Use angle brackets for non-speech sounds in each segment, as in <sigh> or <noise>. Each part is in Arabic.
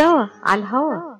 سوا على الهوا.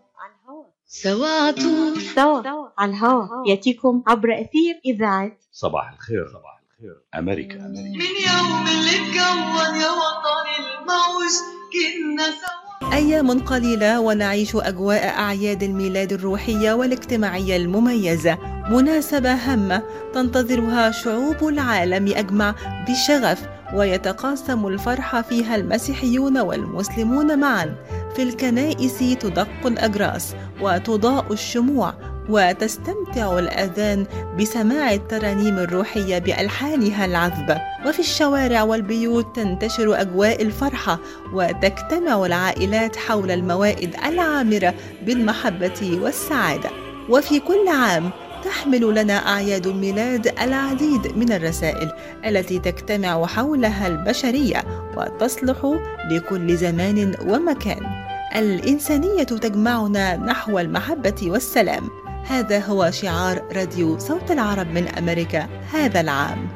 سوا عطول سوا على الهوا. يأتيكم عبر أثير إذاعة. صباح الخير. صباح الخير أمريكا. أمريكا من يوم اللي اتكون يا وطني الموج كنا سوا. أيام قليلة ونعيش أجواء أعياد الميلاد الروحية والاجتماعية المميزة. مناسبة هامة تنتظرها شعوب العالم أجمع بشغف ويتقاسم الفرح فيها المسيحيون والمسلمون معا. في الكنائس تدق الأجراس وتضاء الشموع وتستمتع الآذان بسماع الترانيم الروحية بألحانها العذبة وفي الشوارع والبيوت تنتشر أجواء الفرحة وتجتمع العائلات حول الموائد العامرة بالمحبة والسعادة. وفي كل عام تحمل لنا أعياد الميلاد العديد من الرسائل التي تجتمع حولها البشرية وتصلح لكل زمان ومكان. الإنسانية تجمعنا نحو المحبة والسلام. هذا هو شعار راديو صوت العرب من أمريكا هذا العام.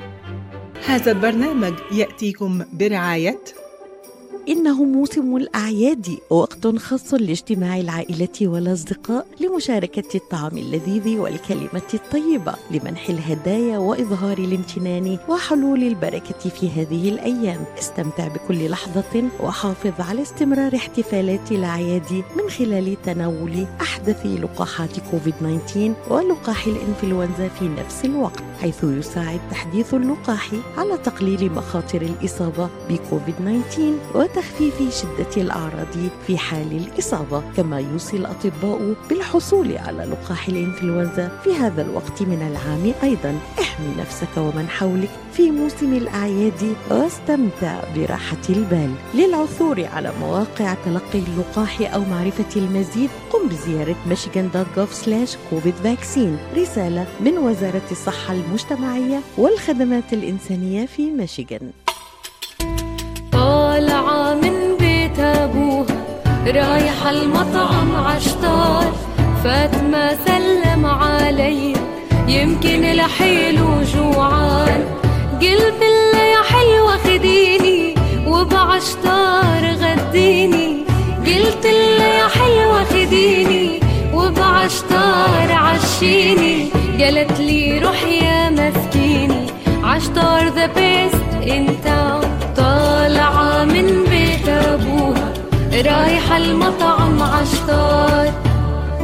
هذا البرنامج يأتيكم برعاية إنه موسم الأعياد وقت خاص لاجتماع العائلة والأصدقاء لمشاركة الطعام اللذيذ والكلمة الطيبة لمنح الهدايا وإظهار الامتنان وحلول البركة في هذه الأيام. استمتع بكل لحظة وحافظ على استمرار احتفالات الأعياد من خلال تناول أحدث لقاحات كوفيد-19 ولقاح الإنفلونزا في نفس الوقت حيث يساعد تحديث اللقاح على تقليل مخاطر الإصابة بكوفيد-19 وتخفيف شدة الأعراض في حال الإصابة كما يوصي الأطباء بالحصول على لقاح الإنفلونزا في هذا الوقت من العام أيضا. احمي نفسك ومن حولك في موسم الأعياد واستمتع براحة البال. للعثور على مواقع تلقي اللقاح أو معرفة المزيد قم بزيارة michigan.gov كوفيد فاكسين رسالة من وزارة الصحة المجتمعية والخدمات الإنسانية في ميشيغان. رايحة المطعم عشتار فاطمة سلم علي يمكن الحلو جوعان. قلت لها يا حلوة خديني وبعشتار غديني. قلت لها يا حلوة خديني وبعشتار عشيني. قالت لي روح يا مسكيني عشتار the best انت أبوها رايحة المطعم عشتار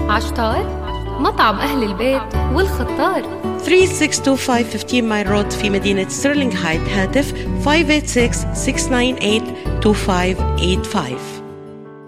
عشتار مطعم أهل البيت والخطار. 3625 15 Mile Road في مدينة ستيرلينغ هايت. هاتف 586-698-2585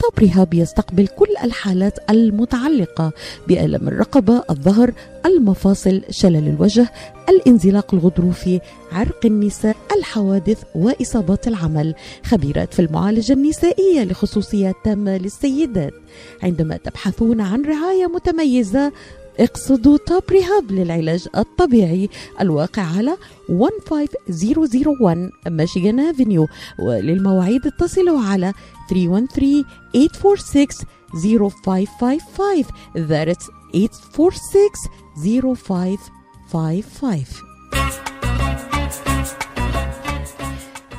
طب رهاب يستقبل كل الحالات المتعلقة بألم الرقبة الظهر المفاصل شلل الوجه الانزلاق الغضروفي عرق النساء الحوادث وإصابات العمل. خبيرات في المعالجة النسائية لخصوصيات تامة للسيدات. عندما تبحثون عن رعاية متميزة اقصدوا توب ريهاب للعلاج الطبيعي الواقع على 15001 ميشيغان افنيو وللمواعيد اتصلوا على 313 846 0555 that's 846 0555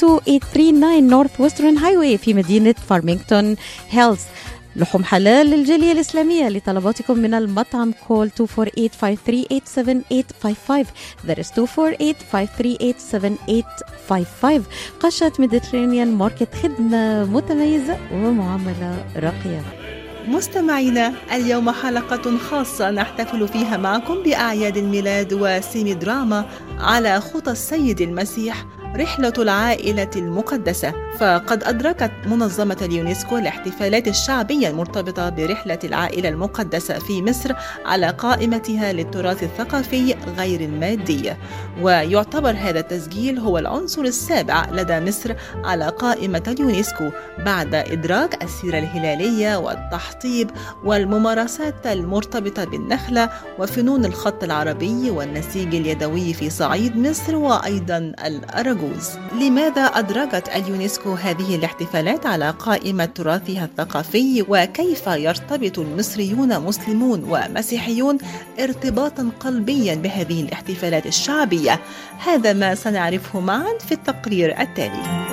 32839 Northwestern Highway في مدينة فارمينغتون هيلز لحوم حلال للجالية الإسلامية لطلباتكم من المطعم call 248-538-7855 that is 248-538-7855 قشة Mediterranean Market خدمة متميزة ومعاملة راقية. مستمعينا اليوم حلقة خاصة نحتفل فيها معكم بأعياد الميلاد و semi drama على خطى السيد المسيح. رحلة العائلة المقدسة. فقد أدرجت منظمة اليونسكو الاحتفالات الشعبية المرتبطة برحلة العائلة المقدسة في مصر على قائمتها للتراث الثقافي غير المادي. ويعتبر هذا التسجيل هو العنصر السابع لدى مصر على قائمة اليونسكو بعد إدراج السيرة الهلالية والتحطيب والممارسات المرتبطة بالنخلة وفنون الخط العربي والنسيج اليدوي في صعيد مصر وأيضا الأراجوز لماذا أدرجت اليونسكو هذه الاحتفالات على قائمة تراثها الثقافي؟ وكيف يرتبط المصريون مسلمون ومسيحيون ارتباطا قلبيا بهذه الاحتفالات الشعبية؟ هذا ما سنعرفه معا في التقرير التالي.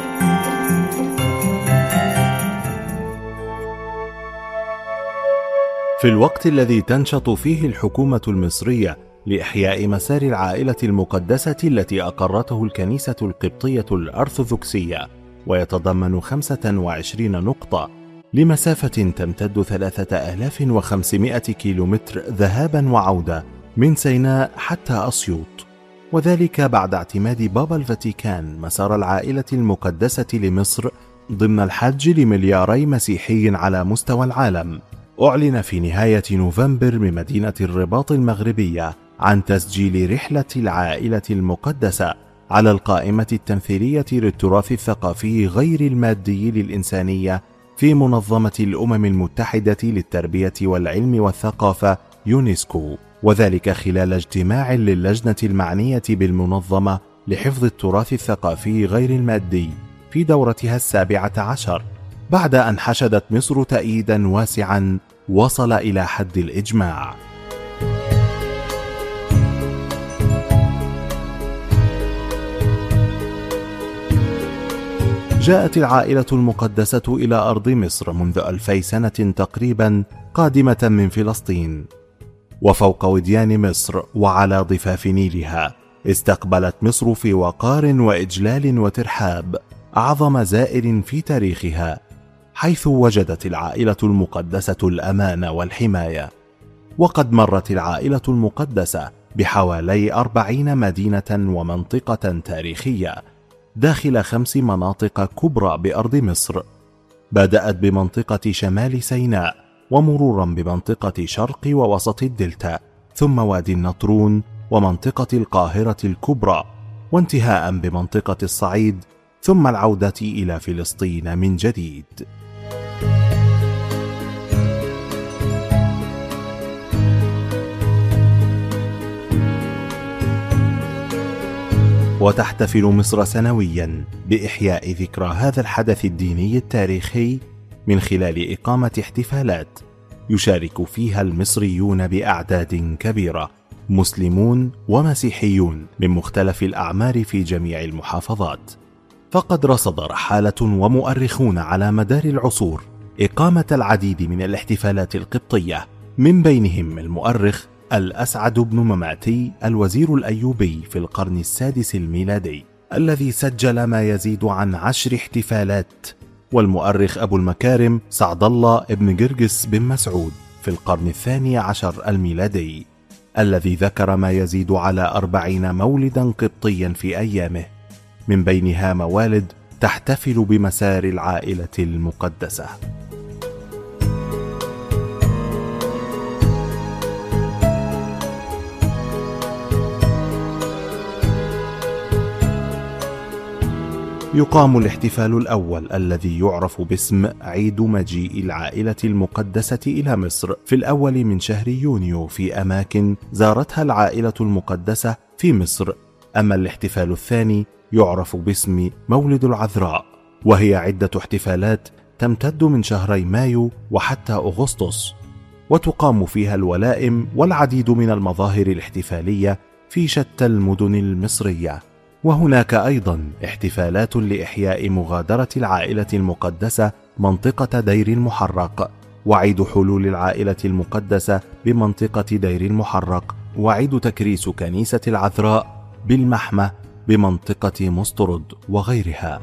في الوقت الذي تنشط فيه الحكومة المصرية لإحياء مسار العائلة المقدسة التي أقرته الكنيسة القبطية الأرثوذكسية ويتضمن 25 نقطة لمسافة تمتد 3500 كيلومتر ذهابا وعودة من سيناء حتى أسيوط. وذلك بعد اعتماد بابا الفاتيكان مسار العائلة المقدسة لمصر ضمن الحج لملياري مسيحي على مستوى العالم. أعلن في نهاية نوفمبر بمدينة الرباط المغربية عن تسجيل رحلة العائلة المقدسة على القائمة التمثيلية للتراث الثقافي غير المادي للإنسانية في منظمة الأمم المتحدة للتربية والعلم والثقافة يونسكو. وذلك خلال اجتماع للجنة المعنية بالمنظمة لحفظ التراث الثقافي غير المادي في دورتها السابعة عشر بعد أن حشدت مصر تأييدا واسعا وصل إلى حد الإجماع. جاءت العائلة المقدسة إلى أرض مصر منذ ألفي سنة تقريبا قادمة من فلسطين. وفوق وديان مصر وعلى ضفاف نيلها استقبلت مصر في وقار وإجلال وترحاب أعظم زائر في تاريخها حيث وجدت العائلة المقدسة الأمان والحماية. وقد مرت العائلة المقدسة بحوالي أربعين مدينة ومنطقة تاريخية داخل خمس مناطق كبرى بأرض مصر. بدأت بمنطقة شمال سيناء ومرورا بمنطقة شرق ووسط الدلتا ثم وادي النطرون ومنطقة القاهرة الكبرى وانتهاء بمنطقة الصعيد ثم العودة إلى فلسطين من جديد. وتحتفل مصر سنويا بإحياء ذكرى هذا الحدث الديني التاريخي من خلال إقامة احتفالات يشارك فيها المصريون بأعداد كبيرة مسلمون ومسيحيون من مختلف الأعمار في جميع المحافظات. فقد رصد رحالة ومؤرخون على مدار العصور إقامة العديد من الاحتفالات القبطية من بينهم المؤرخ الأسعد بن مماتي الوزير الأيوبي في القرن السادس الميلادي الذي سجل ما يزيد عن عشر احتفالات والمؤرخ أبو المكارم سعد الله بن جرجس بن مسعود في القرن الثاني عشر الميلادي الذي ذكر ما يزيد على أربعين مولدا قبطيا في أيامه من بينها موالد تحتفل بمسار العائلة المقدسة. يقام الاحتفال الأول الذي يعرف باسم عيد مجيء العائلة المقدسة إلى مصر في الأول من شهر يونيو في أماكن زارتها العائلة المقدسة في مصر. أما الاحتفال الثاني يعرف باسم مولد العذراء وهي عدة احتفالات تمتد من شهري مايو وحتى أغسطس وتقام فيها الولائم والعديد من المظاهر الاحتفالية في شتى المدن المصرية. وهناك أيضا احتفالات لإحياء مغادرة العائلة المقدسة منطقة دير المحرق وعيد حلول العائلة المقدسة بمنطقة دير المحرق وعيد تكريس كنيسة العذراء بالمحمه بمنطقة مسترد وغيرها.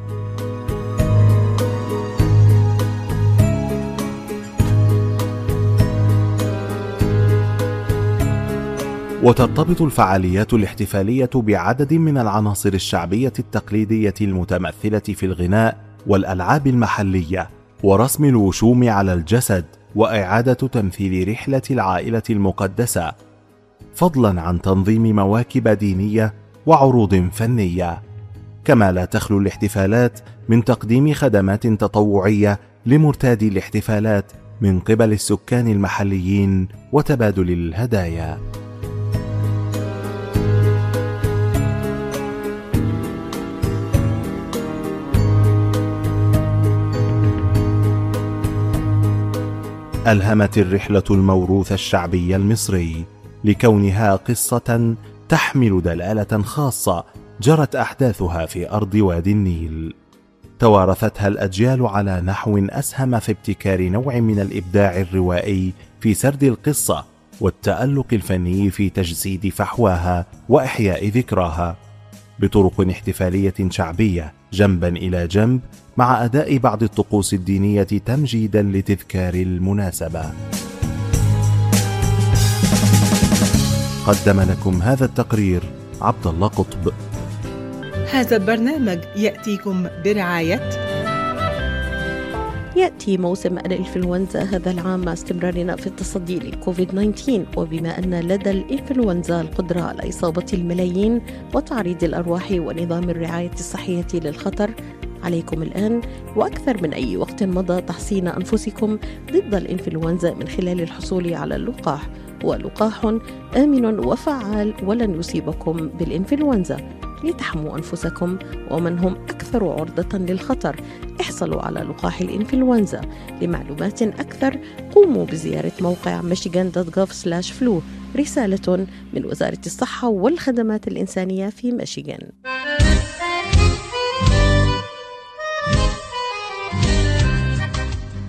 وترتبط الفعاليات الاحتفالية بعدد من العناصر الشعبية التقليدية المتمثلة في الغناء والألعاب المحلية ورسم الوشوم على الجسد وإعادة تمثيل رحلة العائلة المقدسة. فضلا عن تنظيم مواكب دينية وعروض فنية. كما لا تخلو الاحتفالات من تقديم خدمات تطوعية لمرتادي الاحتفالات من قبل السكان المحليين وتبادل الهدايا. ألهمت الرحلة الموروث الشعبي المصري لكونها قصة تحمل دلالة خاصة جرت أحداثها في أرض وادي النيل. توارثتها الأجيال على نحو أسهم في ابتكار نوع من الإبداع الروائي في سرد القصة والتألق الفني في تجسيد فحواها وإحياء ذكراها. بطرق احتفالية شعبية جنبا إلى جنب مع أداء بعض الطقوس الدينية تمجيدا لتذكار المناسبة. قدم لكم هذا التقرير عبد الله قطب. هذا البرنامج يأتيكم برعاية يأتي موسم الإنفلونزا هذا العام مع استمرارنا في التصدي للكوفيد 19 وبما أن لدى الإنفلونزا القدرة على إصابة الملايين وتعريض الأرواح ونظام الرعاية الصحية للخطر عليكم الآن وأكثر من أي وقت مضى تحصين أنفسكم ضد الإنفلونزا من خلال الحصول على اللقاح. ولقاح آمن وفعال ولن يصيبكم بالإنفلونزا. لتحموا أنفسكم ومن هم أكثر عرضة للخطر. احصلوا على لقاح الإنفلونزا لمعلومات أكثر. قوموا بزيارة موقع michigan.gov/flu رسالة من وزارة الصحة والخدمات الإنسانية في ميشيغان.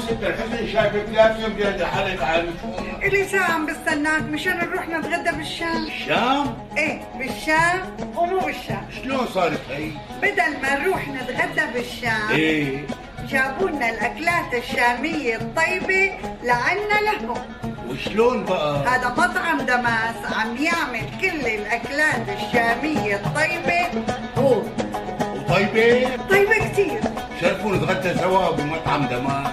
يوسف الحسن شايفك لازم بيد حالك عن إلي ساعة عم بستناك مشان نروح نتغدى بالشام. الشام إيه بالشام ومو بالشام. شلون صارت هي؟ بدل ما نروح نتغدى بالشام إيه. جابوا لنا الأكلات الشامية الطيبة لعنا لهم. وشلون بقى؟ هذا مطعم دماس عم يعمل كل الأكلات الشامية الطيبة. هو. وطيبة؟ طيبة كتير. شرفوا نتغدى سوا بمطعم دمار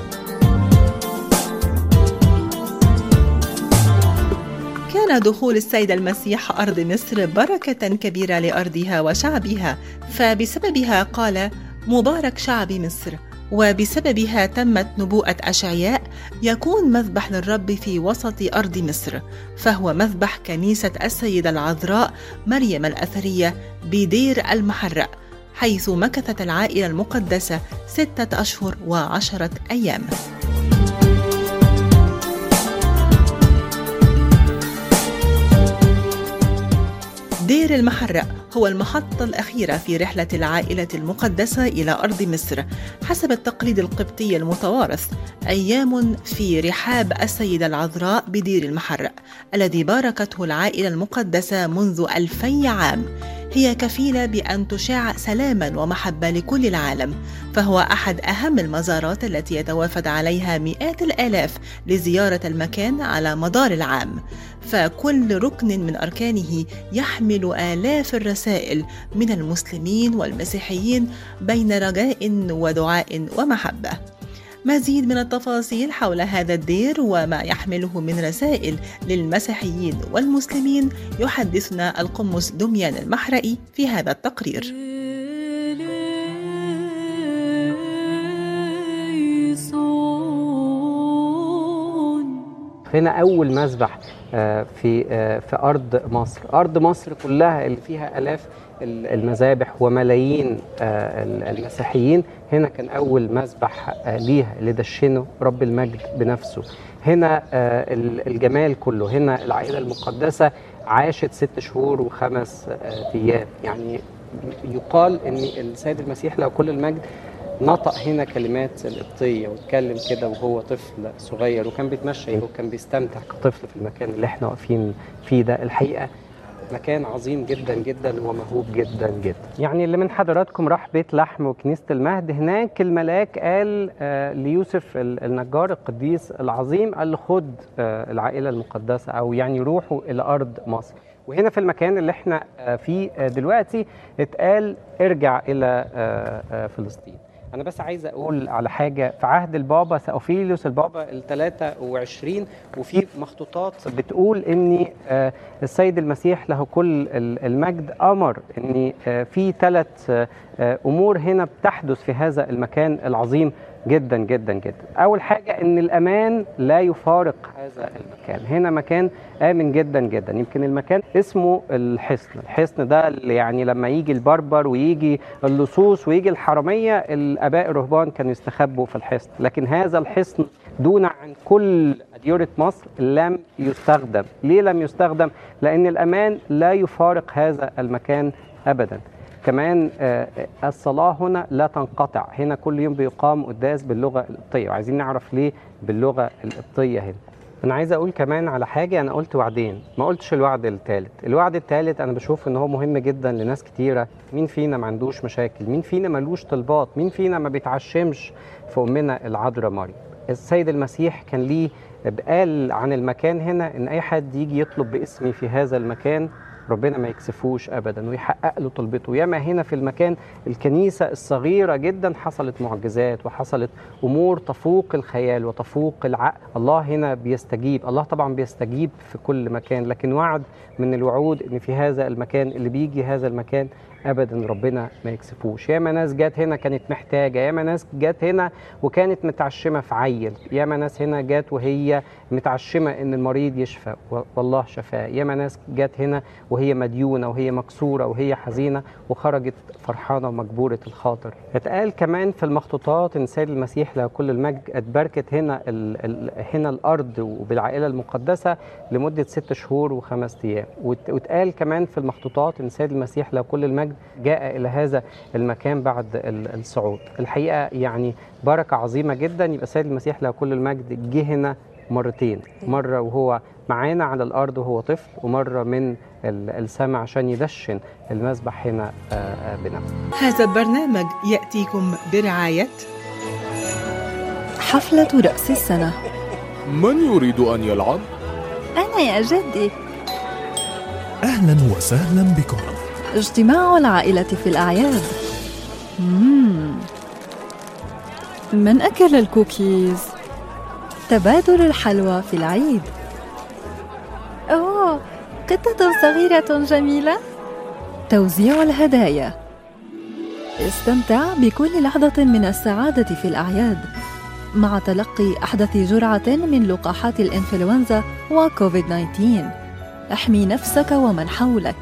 كان دخول السيد المسيح أرض مصر بركة كبيرة لأرضها وشعبها فبسببها قال مبارك شعب مصر وبسببها تمت نبوءة أشعياء يكون مذبح للرب في وسط أرض مصر فهو مذبح كنيسة السيدة العذراء مريم الأثرية بدير المحرق حيث مكثت العائلة المقدسة ستة أشهر وعشرة أيام. دير المحرق هو المحطة الأخيرة في رحلة العائلة المقدسة إلى أرض مصر حسب التقليد القبطي المتوارث أيام في رحاب السيدة العذراء بدير المحرق الذي باركته العائلة المقدسة منذ ألفي عام. هي كفيلة بأن تشاع سلاما ومحبة لكل العالم فهو أحد أهم المزارات التي يتوافد عليها مئات الآلاف لزيارة المكان على مدار العام. فكل ركن من أركانه يحمل آلاف الرسائل من المسلمين والمسيحيين بين رجاء ودعاء ومحبة. مزيد من التفاصيل حول هذا الدير وما يحمله من رسائل للمسيحيين والمسلمين يحدثنا القمص دميان المحرقي في هذا التقرير. هنا أول مذبح آه، في آه، في أرض مصر. أرض مصر كلها اللي فيها آلاف ال- المذابح وملايين آه، ال- المسيحيين. هنا كان أول مذبح آه، ليها اللي دشنه رب المجد بنفسه. هنا ال- الجمال كله. هنا العائلة المقدسة عاشت ست شهور وخمس أيام. يعني يقال إن السيد المسيح له كل المجد نطق هنا كلمات القبطية واتكلم كده وهو طفل صغير وكان بيتمشى وكان بيستمتع كطفل في المكان اللي إحنا واقفين فيه ده. الحقيقة مكان عظيم جدا جدا ومهوب جدا جدا. يعني اللي من حضراتكم راح بيت لحم وكنيسة المهد هناك الملاك قال آه، ليوسف ال- النجار القديس العظيم قال له خد آه، العائلة المقدسة أو يعني روحوا إلى أرض مصر. وهنا في المكان اللي إحنا آه، فيه دلوقتي اتقال ارجع إلى فلسطين. أنا بس عايز أقول على حاجة في عهد البابا سأوفيليوس البابا ال 23 وفي مخطوطات بتقول إن آه، السيد المسيح له كل ال- المجد أمر إن آه، في ثلاث أمور هنا بتحدث في هذا المكان العظيم جدا جدا جدا. أول حاجة إن الأمان لا يفارق هذا المكان. هنا مكان آمن جدا جدا. يمكن المكان اسمه الحصن. الحصن ده يعني لما يجي البربر ويجي اللصوص ويجي الحرامية الآباء الرهبان كانوا يستخبوا في الحصن لكن هذا الحصن دون عن كل أديرة مصر لم يستخدم. ليه لم يستخدم؟ لأن الأمان لا يفارق هذا المكان أبدا. كمان آه، الصلاة هنا لا تنقطع. هنا كل يوم بيقام قداس باللغة القبطية وعايزين نعرف ليه باللغة القبطية هنا. أنا عايز أقول كمان على حاجة أنا قلت وعدين ما قلتش الوعد الثالث الوعد الثالث أنا بشوف إن هو مهم جدا لناس كتيرة. مين فينا ما عندوش مشاكل؟ مين فينا ملوش طلبات؟ مين فينا ما بيتعشمش في أمنا العذراء مريم السيد المسيح كان ليه قال عن المكان هنا إن أي حد يجي يطلب باسمي في هذا المكان ربنا ما يكسفوش ابدا ويحقق له طلبته ياما هنا في المكان الكنيسة الصغيرة جدا حصلت معجزات وحصلت أمور تفوق الخيال وتفوق العقل. الله هنا بيستجيب الله طبعا بيستجيب في كل مكان لكن وعد من الوعود إن في هذا المكان اللي بيجي هذا المكان ابدا ربنا ما يكسفوش. ياما ناس جات هنا كانت محتاجة ياما ناس جات هنا وكانت متعشمة في عيل ياما ناس هنا جات وهي متعشمة إن المريض يشفى والله شفاه ياما ناس جات هنا وهي مديونة وهي مكسورة وهي حزينة وخرجت فرحانة ومجبورة الخاطر. اتقال كمان في المخطوطات إن سيد المسيح له كل المجد اتبركت هنا ال ال هنا الأرض وبالعائلة المقدسة لمدة ست شهور وخمس أيام. وات- واتقال كمان في المخطوطات إن سيد المسيح له كل المجد جاء إلى هذا المكان بعد ال- الصعود. الحقيقة يعني بركة عظيمة جدا. يبقى سيد المسيح له كل المجد جه هنا مرتين مرة وهو معانا على الأرض وهو طفل ومرة من ال- السماء عشان يدشن المذبح هنا آه، آه، بنفسه هذا البرنامج يأتيكم برعاية حفلة رأس السنة. من يريد أن يلعب؟ أنا يا جدي. أهلا وسهلا بكم. اجتماع العائلة في الأعياد. مم. من أكل الكوكيز؟ تبادل الحلوى في العيد. أوه قطة صغيرة جميلة. توزيع الهدايا. استمتع بكل لحظة من السعادة في الأعياد مع تلقي أحدث جرعة من لقاحات الإنفلونزا وكوفيد 19 احمي نفسك ومن حولك.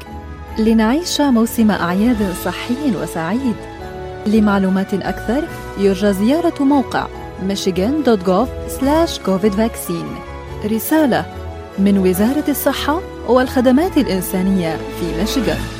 لنعيش موسم أعياد صحي وسعيد. لمعلومات أكثر يرجى زيارة موقع michigan.gov/covid vaccine. رسالة من وزارة الصحة والخدمات الإنسانية في ميشيغان.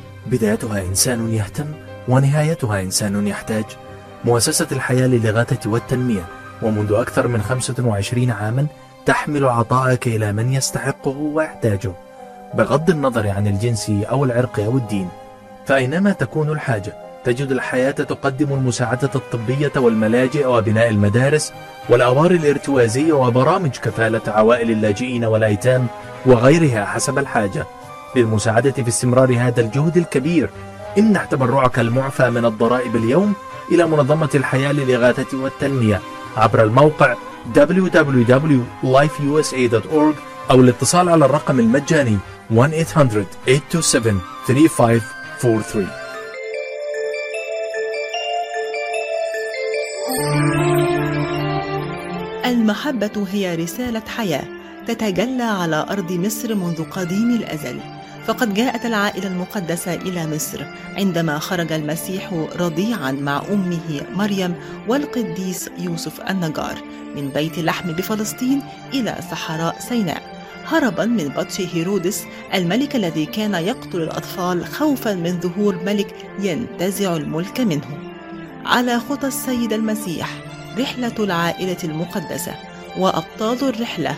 بدايتها إنسان يهتم ونهايتها إنسان يحتاج. مؤسسة الحياة للإغاثة والتنمية ومنذ أكثر من 25 عاما تحمل عطاءك إلى من يستحقه ويحتاجه. بغض النظر عن الجنس أو العرق أو الدين فأينما تكون الحاجة تجد الحياة تقدم المساعدة الطبية والملاجئ وبناء المدارس والأوار الارتوازية وبرامج كفالة عوائل اللاجئين والأيتام وغيرها حسب الحاجة. للمساعدة في استمرار هذا الجهد الكبير. امنح تبرعك المعفى من الضرائب اليوم إلى منظمة الحياة للإغاثة والتنمية. عبر الموقع www.lifeusa.org أو الاتصال على الرقم المجاني 1-800-827-3543 المحبة هي رسالة حياة تتجلى على أرض مصر منذ قديم الأزل. فقد جاءت العائلة المقدسة إلى مصر عندما خرج المسيح رضيعا مع أمه مريم والقديس يوسف النجار من بيت لحم بفلسطين إلى صحراء سيناء هربا من بطش هيرودس الملك الذي كان يقتل الأطفال خوفا من ظهور ملك ينتزع الملك منه. على خطى السيد المسيح رحلة العائلة المقدسة وأبطال الرحلة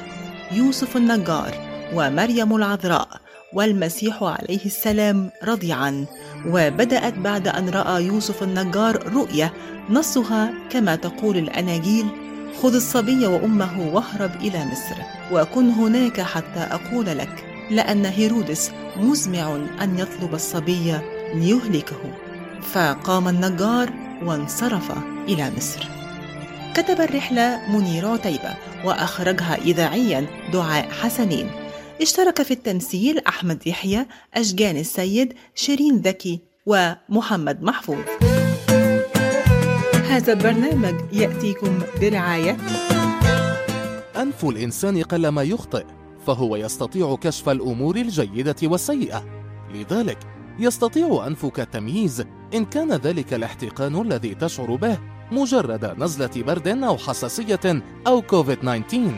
يوسف النجار ومريم العذراء والمسيح عليه السلام رضيعا. وبدأت بعد أن رأى يوسف النجار رؤية نصها كما تقول الأناجيل خذ الصبي وأمه واهرب إلى مصر وكن هناك حتى أقول لك لأن هيرودس مزمع أن يطلب الصبي ليهلكه. فقام النجار وانصرف إلى مصر. كتب الرحلة منير عتيبة وأخرجها إذاعيا دعاء حسنين. اشترك في التمثيل أحمد يحيى أشجان السيد شيرين ذكي ومحمد محفوظ. هذا البرنامج يأتيكم برعاية. أنف الإنسان قلما يخطئ فهو يستطيع كشف الأمور الجيدة والسيئة. لذلك يستطيع أنفك التمييز إن كان ذلك الاحتقان الذي تشعر به مجرد نزلة برد أو حساسية أو كوفيد 19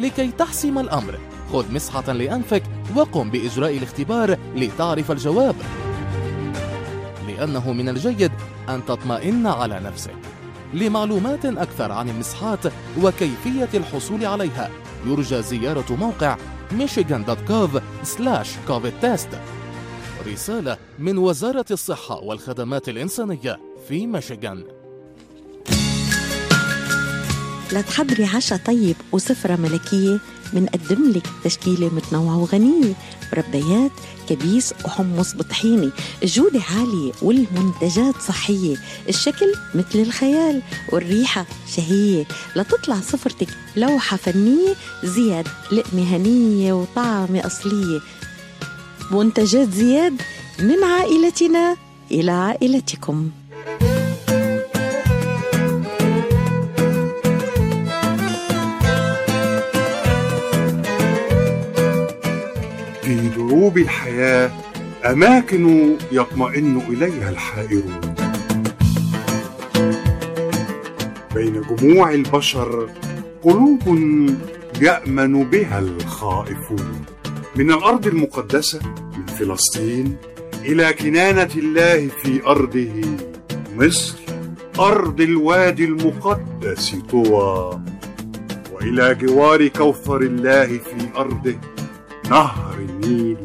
لكي تحسم الأمر. خذ مسحة لأنفك وقم بإجراء الاختبار لتعرف الجواب. لأنه من الجيد أن تطمئن على نفسك. لمعلومات أكثر عن المسحات وكيفية الحصول عليها يرجى زيارة موقع michigan.gov covid رسالة من وزارة الصحة والخدمات الإنسانية في ميشيغان. لتحضري عشاء طيب وسفرة ملكية منقدم لك تشكيلة متنوعة وغنية مربيات كبيس وحمص بطحيني الجودة عالية والمنتجات صحية الشكل مثل الخيال والريحة شهية لتطلع سفرتك لوحة فنية زياد لقمة هنية وطعمة أصلية. منتجات زياد من عائلتنا إلى عائلتكم. في دروب الحياة أماكن يطمئن إليها الحائرون. بين جموع البشر قلوب يأمن بها الخائفون. من الأرض المقدسة من فلسطين إلى كنانة الله في أرضه مصر أرض الوادي المقدس طوى وإلى جوار كوثر الله في أرضه نهر النيل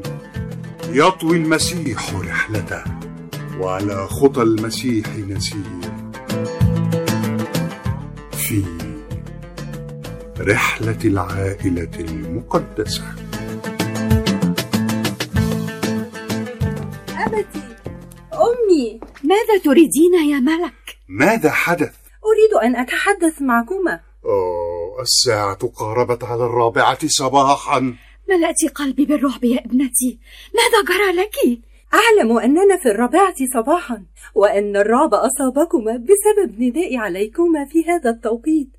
يطوي المسيح رحلته وعلى خطى المسيح نسير في رحلة العائلة المقدسة أبتي أمي ماذا تريدين يا ملك؟ ماذا حدث؟ أريد أن أتحدث معكما أوه الساعة قاربت على الرابعة صباحا ملأت قلبي بالرعب يا ابنتي. ماذا جرى لك؟ أعلم أننا في الرابعة صباحا وأن الرعب أصابكما بسبب ندائي عليكما في هذا التوقيت.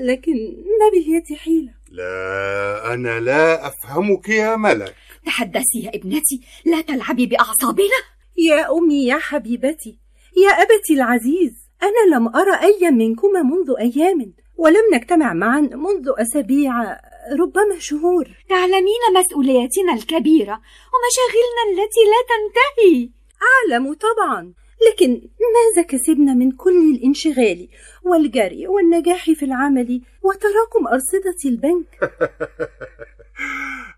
لكن ما باليد حيلة؟ لا أنا لا أفهمك يا ملك. تحدثي يا ابنتي. لا تلعبي بأعصابنا. يا أمي يا حبيبتي يا أبتي العزيز أنا لم أرى أي منكما منذ أيام ولم نجتمع معا منذ أسابيع ربما شهور. تعلمين مسؤولياتنا الكبيرة ومشاغلنا التي لا تنتهي. أعلم طبعا. لكن ماذا كسبنا من كل الانشغال والجري والنجاح في العمل وتراكم أرصدة البنك؟ <laughs>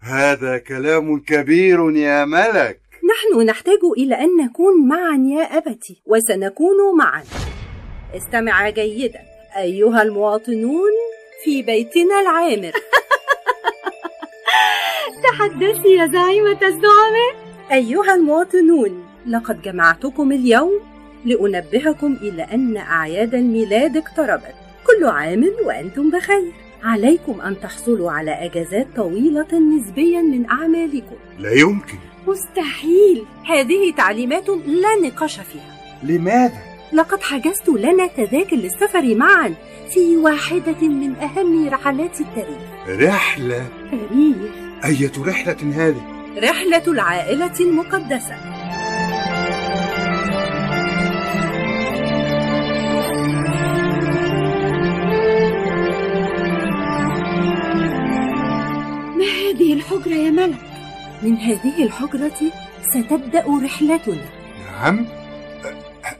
هذا كلام كبير يا ملك. نحن نحتاج إلى أن نكون معا يا أبتي وسنكون معا. استمع جيدا أيها المواطنون في بيتنا العامر. <laughs> تحدثي يا زعيمة الزعماء؟ أيها المواطنون لقد جمعتكم اليوم لأنبهكم إلى أن أعياد الميلاد اقتربت. كل عام وأنتم بخير. عليكم أن تحصلوا على أجازات طويلة نسبيا من أعمالكم. لا يمكن. مستحيل. هذه تعليمات لا نقاش فيها. لماذا؟ لقد حجزت لنا تذاكر للسفر معا في واحدة من أهم رحلات التاريخ. رحلة؟ تاريخ. أية رحلة هذه؟ رحلة العائلة المقدسة ما هذه الحجرة يا ملك؟ من هذه الحجرة ستبدأ رحلتنا نعم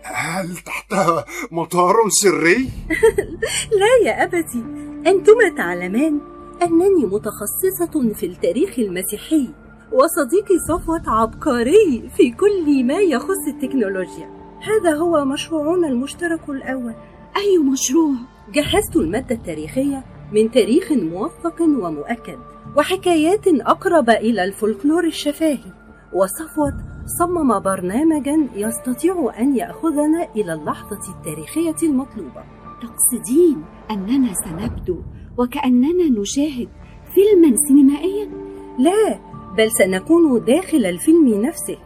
هل تحتها مطار سري؟ <laughs> لا يا أبتي أنتما تعلمان أنني متخصصة في التاريخ المسيحي وصديقي صفوت عبقري في كل ما يخص التكنولوجيا. هذا هو مشروعنا المشترك الأول. أي مشروع؟ جهزت المادة التاريخية من تاريخ موثق ومؤكد وحكايات أقرب إلى الفولكلور الشفاهي. وصفوت صمم برنامجا يستطيع أن يأخذنا إلى اللحظة التاريخية المطلوبة. تقصدين أننا سنبدو وكأننا نشاهد فيلما سينمائيا؟ لا بل سنكون داخل الفيلم نفسه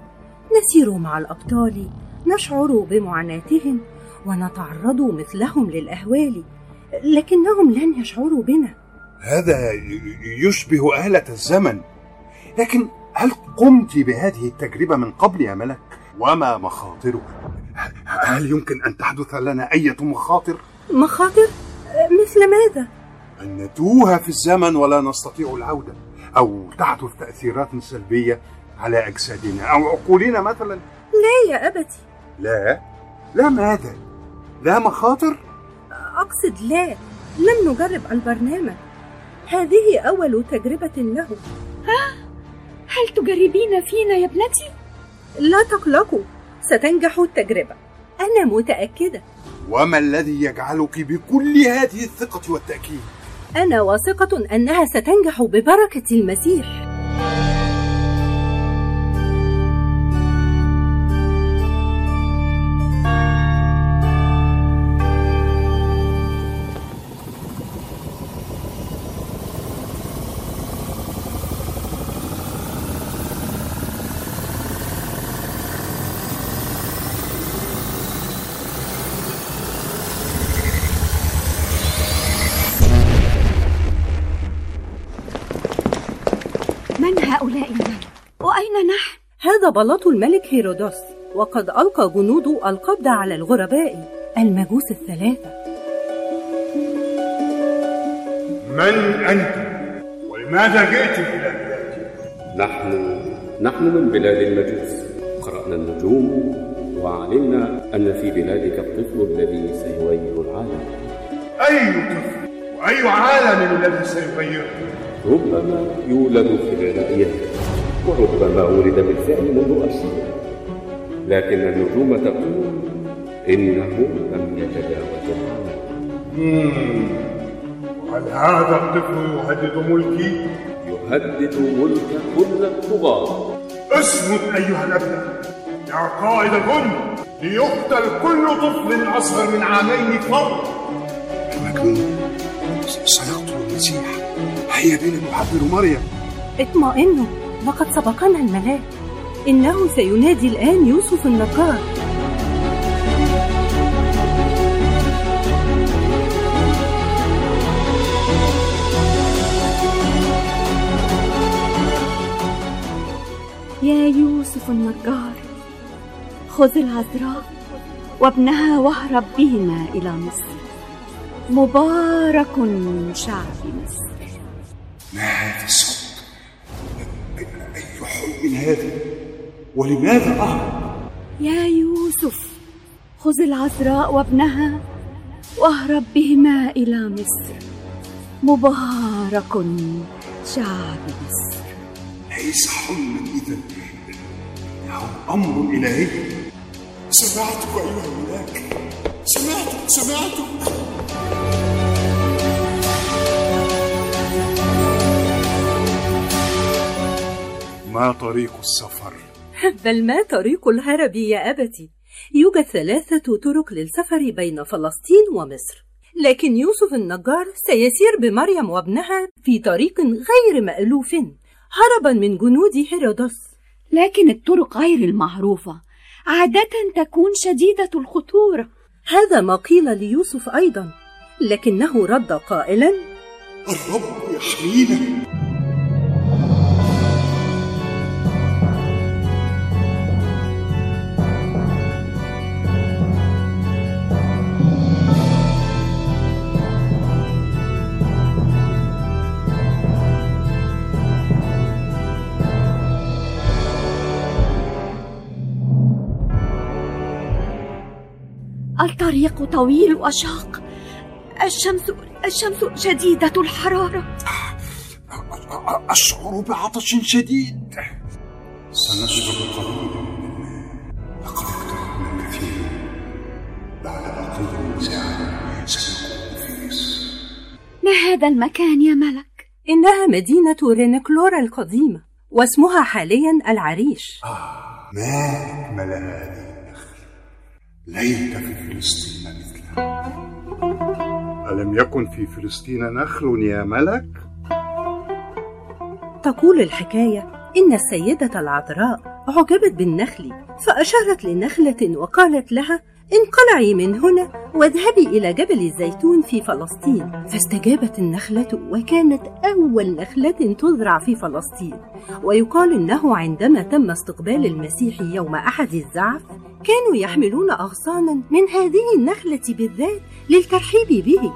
نسير مع الأبطال نشعر بمعاناتهم ونتعرض مثلهم للأهوال لكنهم لن يشعروا بنا هذا يشبه آلة الزمن لكن هل قمت بهذه التجربة من قبل يا ملك؟ وما مخاطرها؟ هل يمكن أن تحدث لنا أي مخاطر؟ مخاطر؟ مثل ماذا؟ أن نتوه في الزمن ولا نستطيع العودة أو تحدث تأثيرات سلبية على أجسادنا أو عقولنا مثلا لا يا أبتي لا لا ماذا؟ لا مخاطر؟ أقصد لا لم نجرب البرنامج هذه أول تجربة له ها؟ هل تجربين فينا يا ابنتي؟ لا تقلقوا ستنجح التجربة أنا متأكدة وما الذي يجعلك بكل هذه الثقة والتأكيد؟ أنا واثقة أنها ستنجح ببركة المسيح. هؤلاء الملك؟ وأين نحن؟ هذا بلاط الملك هيرودوس وقد ألقى جنوده القبض على الغرباء المجوس الثلاثة من أنت؟ ولماذا جئت إلى بلادي؟ نحن نحن من بلاد المجوس قرأنا النجوم وعلمنا أن في بلادك الطفل الذي سيغير العالم أي طفل وأي عالم الذي سيغيره؟ ربما يولد في غذائه وربما ولد بالفعل منذ أرسل. لكن النجوم تقول إنه لم يتجاوز. هل هذا الطفل يهدد ملكي؟ يهدد ملك كل الطغاة. اسمت أيها الأبناء يا قائد الغن ليقتل كل طفل أصغر من عامين فقط المجنون سيقتل المسيح هيا بنا نحضر مريم. اطمئنوا لقد سبقنا الملاك. إنه سينادي الآن يوسف النجار يا يوسف النجار خذ العذراء وابنها واهرب بهما إلى مصر. مبارك شعب مصر. ما هذا الصوت؟ أي حلم هذا؟ ولماذا أهرب؟ يا يوسف خذ العذراء وابنها واهرب بهما إلى مصر. مبارك شعب مصر. ليس حلما إذا إنه أمر إلهي. سمعتك أيها الملاك. سمعتك سمعتك. ما طريق السفر؟ <laughs> بل ما طريق الهرب يا أبتي. يوجد ثلاثة طرق للسفر بين فلسطين ومصر. لكن يوسف النجار سيسير بمريم وابنها في طريق غير مألوف هربا من جنود هيرودس. لكن الطرق غير المعروفة. عادة تكون شديدة الخطورة هذا ما قيل ليوسف أيضا لكنه رد قائلا الرب يحمينا. الطريق طويل وشاق الشمس الشمس شديدة الحرارة. أشعر بعطش شديد. سنشرب قليلا من الماء لقد اقتربنا كثيرا. بعد بقية من ساعة سنكون في مصر. ما هذا المكان يا ملك؟ إنها مدينة رينكلورا القديمة واسمها حاليا العريش. آه ما أجمل هذه؟ ليت في فلسطين مثلها ألم يكن في فلسطين نخل يا ملك؟ تقول الحكاية إن السيدة العذراء أعجبت بالنخل فأشارت لنخلة وقالت لها انقلعي من هنا واذهبي إلى جبل الزيتون في فلسطين. فاستجابت النخلة وكانت أول نخلة تزرع في فلسطين ويقال إنه عندما تم استقبال المسيح يوم أحد الزعف كانوا يحملون أغصانا من هذه النخلة بالذات للترحيب به.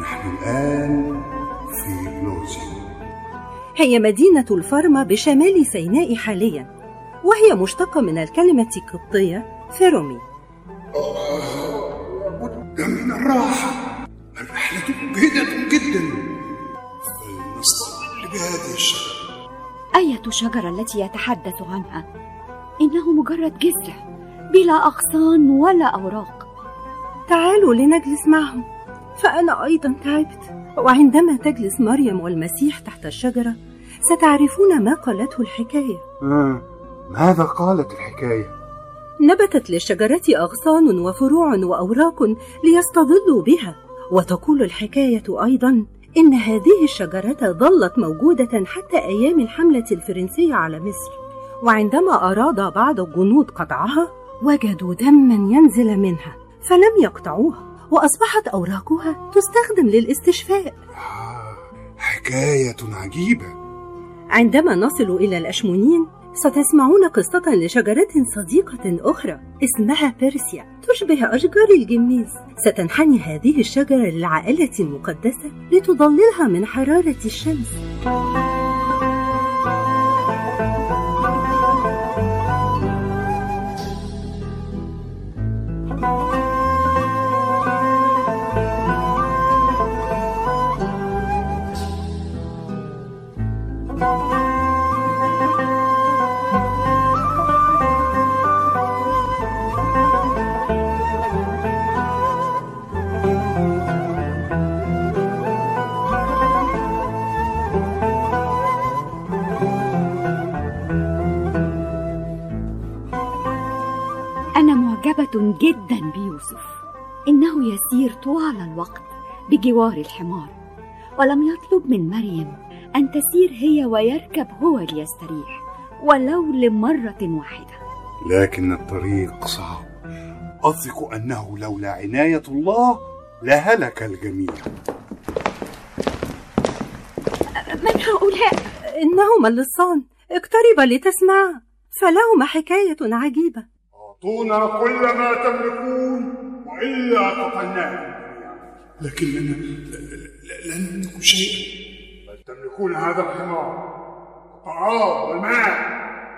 فنحن الآن في بلوزيا هي مدينة الفرما بشمال سيناء حاليا وهي مشتقة من الكلمة القبطية فيرومي. من الراحة. الرحلة مجهدة جدا. فلنستظل بهذه الشجرة. أية شجرة التي يتحدث عنها؟ إنه مجرد جذع بلا أغصان ولا أوراق. تعالوا لنجلس معهم. فأنا أيضا تعبت وعندما تجلس مريم والمسيح تحت الشجرة ستعرفون ما قالته الحكاية آه. ماذا قالت الحكاية؟ نبتت للشجرة أغصان وفروع وأوراق ليستظلوا بها وتقول الحكاية أيضا إن هذه الشجرة ظلت موجودة حتى أيام الحملة الفرنسية على مصر وعندما أراد بعض الجنود قطعها وجدوا دما ينزل منها فلم يقطعوها وأصبحت أوراقها تستخدم للاستشفاء. حكاية عجيبة. عندما نصل إلى الأشمونين ستسمعون قصة لشجرة صديقة أخرى اسمها بيرسيا تشبه أشجار الجميز. ستنحني هذه الشجرة للعائلة المقدسة لتضللها من حرارة الشمس. <laughs> جدا بيوسف. إنه يسير طوال الوقت بجوار الحمار ولم يطلب من مريم أن تسير هي ويركب هو ليستريح ولو لمرة واحدة. لكن الطريق صعب. أثق أنه لولا عناية الله لهلك الجميع. من هؤلاء؟ إنهما اللصان. اقترب لتسمعا فلهما حكاية عجيبة. أعطونا كل ما تملكون وإلا قتلناكم لكننا لا نملك شيئا. بل تملكون هذا الحمار. الطعام والماء.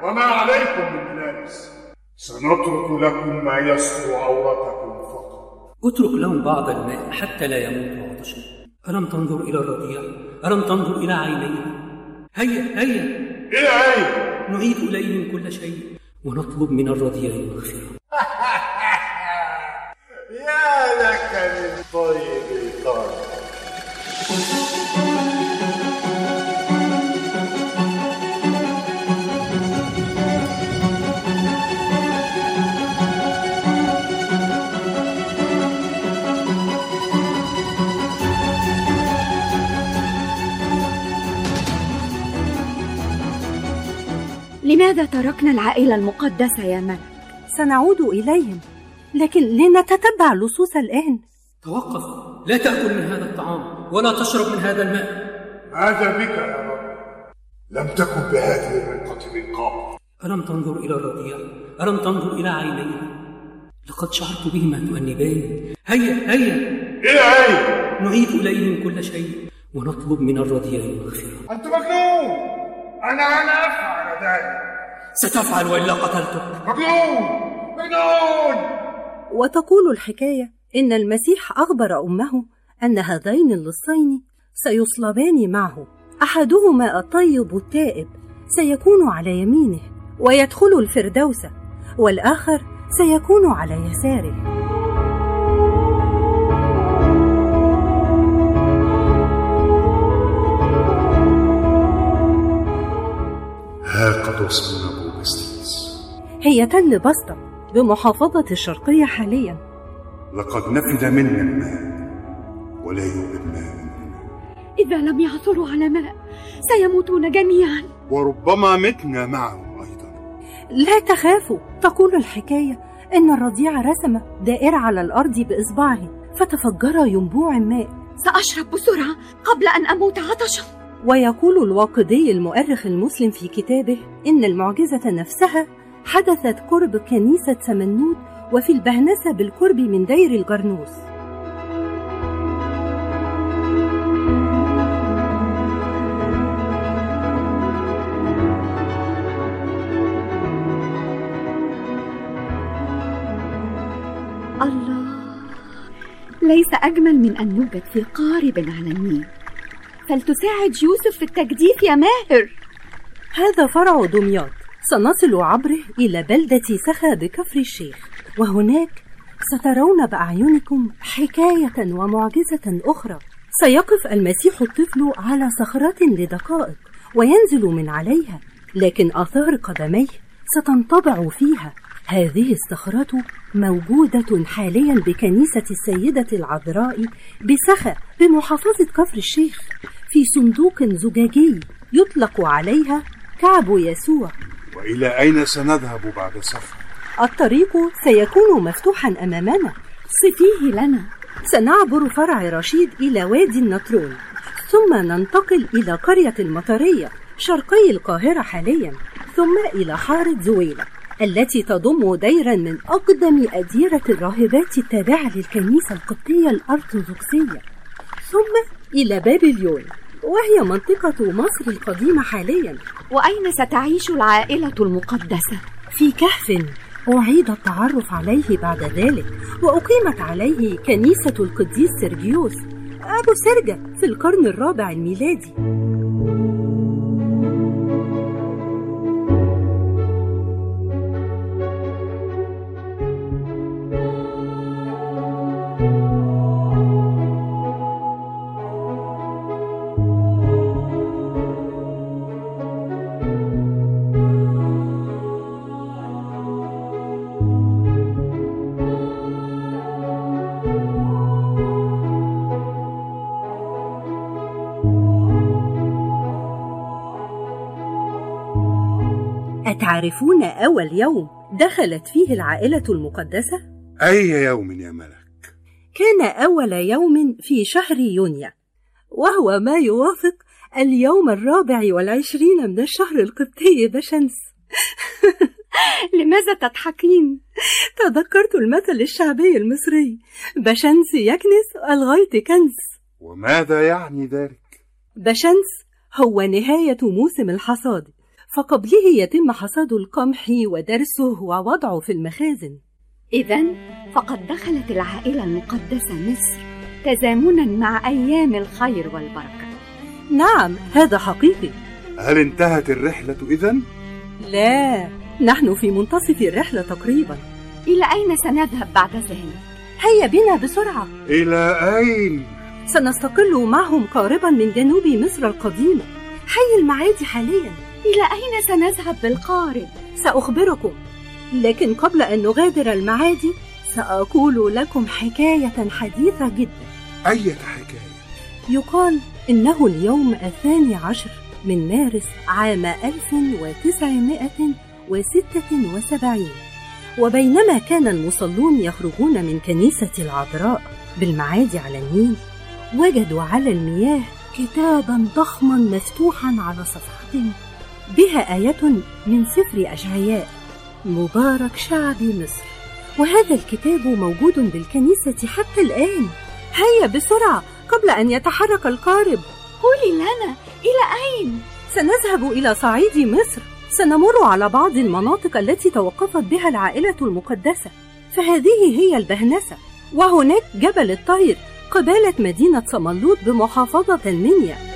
وما عليكم من ملابس. سنترك لكم ما يستر عورتكم فقط. اترك لهم بعض الماء حتى لا يموتوا عطشا ألم تنظر إلى الرضيع؟ ألم تنظر إلى عينيه؟ هيا هيا. إلى أين؟ نعيد إليهم كل شيء. ونطلب من الرضيع المغفرة <laughs> يا لك من طيب القلب لماذا تركنا العائلة المقدسة يا ملك؟ سنعود إليهم لكن لنتتبع اللصوص الآن توقف لا تأكل من هذا الطعام ولا تشرب من هذا الماء ماذا بك يا رب؟ لم تكن بهذه الرقة من قبل ألم تنظر إلى الرضيع؟ ألم تنظر إلى عينيه؟ لقد شعرت بهما تؤنبان هيا هيا إلى أين؟ نعيد إليهم كل شيء ونطلب من الرضيع المغفرة أنت مجنون أنا أنا أفعل ذلك ستفعل وإلا قتلتك مجنون مجنون! وتقول الحكاية إن المسيح أخبر أمه أن هذين اللصين سيصلبان معه. أحدهما الطيب التائب سيكون على يمينه ويدخل الفردوس والآخر سيكون على يساره. ها قد وصلنا هي تل بسطة بمحافظة الشرقية حاليا. لقد نفد منا الماء ولا يوجد ماء إذا لم يعثروا على ماء سيموتون جميعا. وربما متنا معهم أيضا. لا تخافوا تقول الحكاية. إن الرضيع رسم دائرة على الأرض بإصبعه فتفجر ينبوع ماء سأشرب بسرعة قبل أن أموت عطشا. ويقول الواقدي المؤرخ المسلم في كتابه إن المعجزة نفسها حدثت قرب كنيسة سمنود وفي البهنسة بالقرب من دير الجرنوس الله ليس أجمل من أن نوجد في قارب على النيل فلتساعد يوسف في التجديف يا ماهر. هذا فرع دمياط. سنصل عبره إلى بلدة سخا بكفر الشيخ. وهناك سترون بأعينكم حكاية ومعجزة أخرى. سيقف المسيح الطفل على صخرة لدقائق وينزل من عليها لكن آثار قدميه ستنطبع فيها. هذه الصخرة موجودة حاليا بكنيسة السيدة العذراء بسخا بمحافظة كفر الشيخ في صندوق زجاجي يطلق عليها كعب يسوع. وإلى أين سنذهب بعد سفر؟ الطريق سيكون مفتوحا أمامنا. صفيه لنا. سنعبر فرع رشيد إلى وادي النطرون. ثم ننتقل إلى قرية المطرية شرقي القاهرة حاليا ثم إلى حارة زويلة التي تضم ديرا من أقدم أديرة الراهبات التابعة للكنيسة القبطية الأرثوذكسية. ثم إلى بابليون. وهي منطقة مصر القديمة حاليا وأين ستعيش العائلة المقدسة؟ في كهف أعيد التعرف عليه بعد ذلك وأقيمت عليه كنيسة القديس سيرجيوس أبو سرجة في القرن الرابع الميلادي تعرفون أول يوم دخلت فيه العائلة المقدسة؟ أي يوم يا ملك كان أول يوم في شهر يونيو وهو ما يوافق اليوم الرابع والعشرين من الشهر القبطي بشمس <laughs> لماذا تضحكين؟ تذكرت المثل الشعبي المصري بشمس يكنس الغيط كنس وماذا يعني ذلك؟ بشمس هو نهاية موسم الحصاد فقبله يتم حصاد القمح ودرسه ووضعه في المخازن. إذا فقد دخلت العائلة المقدسة مصر تزامنا مع أيام الخير والبركة. نعم هذا حقيقي. هل انتهت الرحلة إذا؟ لا نحن في منتصف الرحلة تقريبا. إلى أين سنذهب بعد ذلك؟ هيا بنا بسرعة. إلى أين؟ سنستقل معهم قاربا من جنوب مصر القديمة. حي المعادي حاليا. إلى أين سنذهب بالقارب؟ سأخبركم لكن قبل أن نغادر المعادي سأقول لكم حكاية حديثة جدا أية حكاية؟ يقال إنه اليوم الثاني عشر من مارس عام 1976 وبينما كان المصلون يخرجون من كنيسة العذراء بالمعادي على النيل وجدوا على المياه كتابا ضخما مفتوحا على صفحة بها آية من سفر أشعياء. مبارك شعب مصر. وهذا الكتاب موجود بالكنيسة حتى الآن. هيا بسرعة قبل أن يتحرك القارب. قولي لنا إلى أين؟ سنذهب إلى صعيد مصر. سنمر على بعض المناطق التي توقفت بها العائلة المقدسة. فهذه هي البهنسة. وهناك جبل الطير قبالة مدينة صملوط بمحافظة المنيا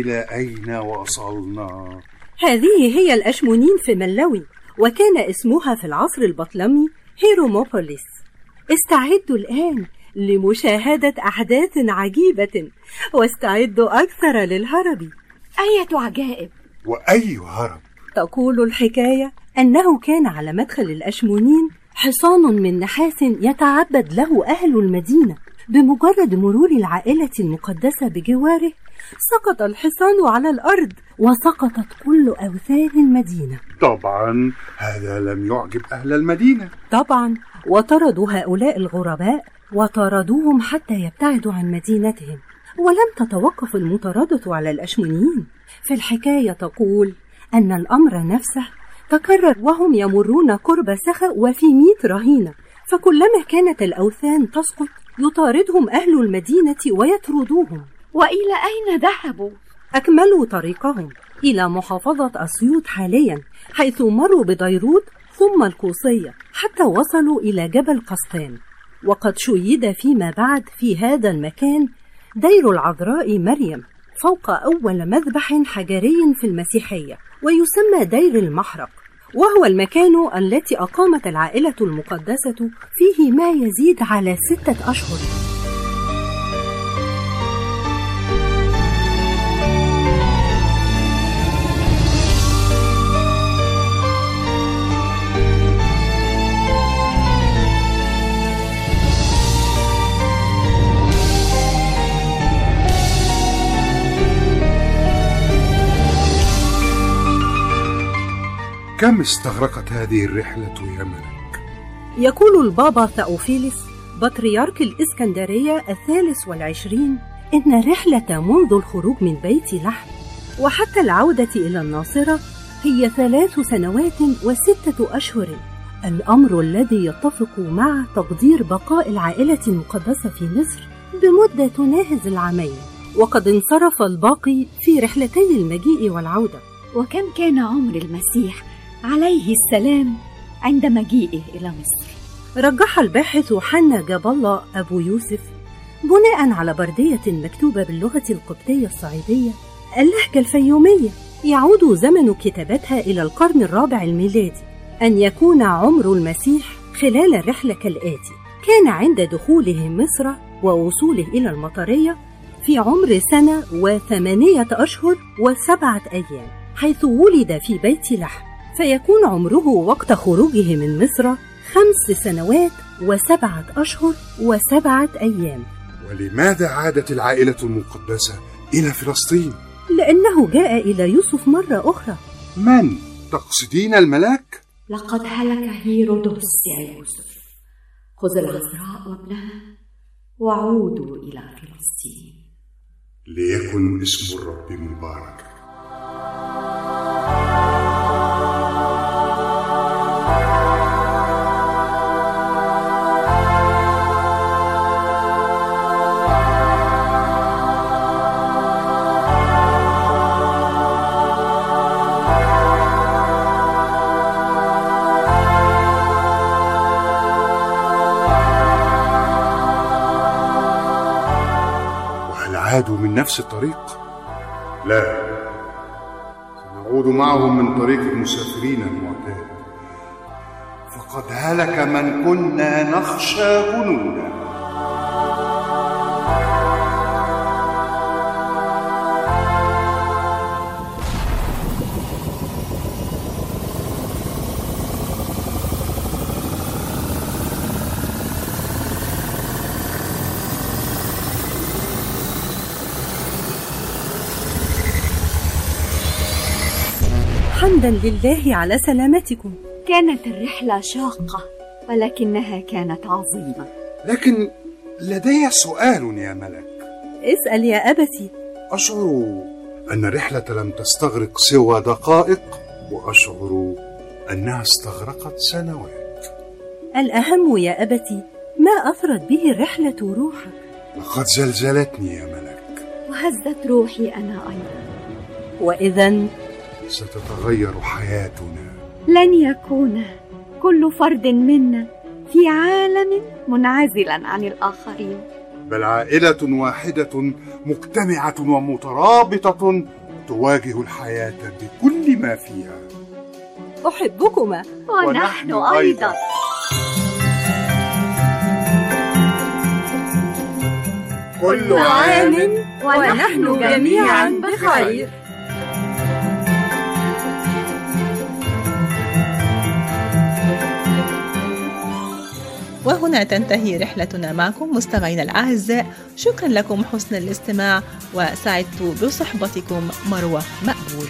إلى أين وصلنا؟ هذه هي الأشمونين في ملوي وكان اسمها في العصر البطلمي هيروموبوليس استعدوا الآن لمشاهدة أحداث عجيبة واستعدوا أكثر للهرب أية عجائب وأي هرب؟ تقول الحكاية أنه كان على مدخل الأشمونين حصان من نحاس يتعبد له أهل المدينة بمجرد مرور العائلة المقدسة بجواره سقط الحصان على الأرض وسقطت كل أوثان المدينة. طبعا هذا لم يعجب أهل المدينة. طبعا وطردوا هؤلاء الغرباء وطردوهم حتى يبتعدوا عن مدينتهم. ولم تتوقف المطاردة على الأشمونيين فالحكاية تقول أن الأمر نفسه تكرر وهم يمرون قرب سخا وفي ميت رهينة. فكلما كانت الأوثان تسقط يطاردهم أهل المدينة ويطردوهم. وإلى أين ذهبوا؟ أكملوا طريقهم إلى محافظة أسيوط حاليا حيث مروا بديروت ثم القوصية حتى وصلوا إلى جبل قسطان. وقد شيد فيما بعد في هذا المكان دير العذراء مريم فوق أول مذبح حجري في المسيحية ويسمى دير المحرق. وهو المكان التي أقامت العائلة المقدسة فيه ما يزيد على ستة أشهر. كم استغرقت هذه الرحلة يا ملك؟ يقول البابا ثأوفيلس بطريرك الإسكندرية الثالث والعشرين إن الرحلة منذ الخروج من بيت لحم وحتى العودة إلى الناصرة هي ثلاث سنوات وستة أشهر الأمر الذي يتفق مع تقدير بقاء العائلة المقدسة في مصر بمدة تناهز العامين. وقد انصرف الباقي في رحلتي المجيء والعودة. وكم كان عمر المسيح؟ عليه السلام عند مجيئه إلى مصر. رجح الباحث حنا جاب الله أبو يوسف بناء على بردية مكتوبة باللغة القبطية الصعيدية اللهجة الفيومية. يعود زمن كتابتها إلى القرن الرابع الميلادي أن يكون عمر المسيح خلال الرحلة كالآتي. كان عند دخوله مصر ووصوله إلى المطرية في عمر سنة وثمانية أشهر وسبعة أيام حيث ولد في بيت لحم. فيكون عمره وقت خروجه من مصر خمس سنوات وسبعة أشهر وسبعة أيام ولماذا عادت العائلة المقدسة إلى فلسطين؟ لأنه جاء إلى يوسف مرة أخرى من؟ تقصدين الملاك؟ لقد هلك هيرودوس يا يوسف خذ العذراء وابنها وعودوا إلى فلسطين ليكن اسم الرب مباركا عادوا من نفس الطريق؟ لا. سنعود معهم من طريق المسافرين المعتاد. فقد هلك من كنا نخشى جنوده حمدا لله على سلامتكم. كانت الرحلة شاقة ولكنها كانت عظيمة. لكن لدي سؤال يا ملك. اسأل يا أبتي. أشعر أن الرحلة لم تستغرق سوى دقائق وأشعر أنها استغرقت سنوات. الأهم يا أبتي ما أثرت به الرحلة روحك؟ لقد زلزلتني يا ملك. وهزت روحي أنا أيضا. وإذا ستتغير حياتنا. لن يكون كل فرد منا في عالم منعزلا عن الآخرين. بل عائلة واحدة مجتمعة ومترابطة تواجه الحياة بكل ما فيها. أحبكما ونحن أيضا. كل عام ونحن جميعا بخير. وهنا تنتهي رحلتنا معكم مستمعينا الأعزاء. شكرا لكم حسن الاستماع وسعدت بصحبتكم مروة مقبول.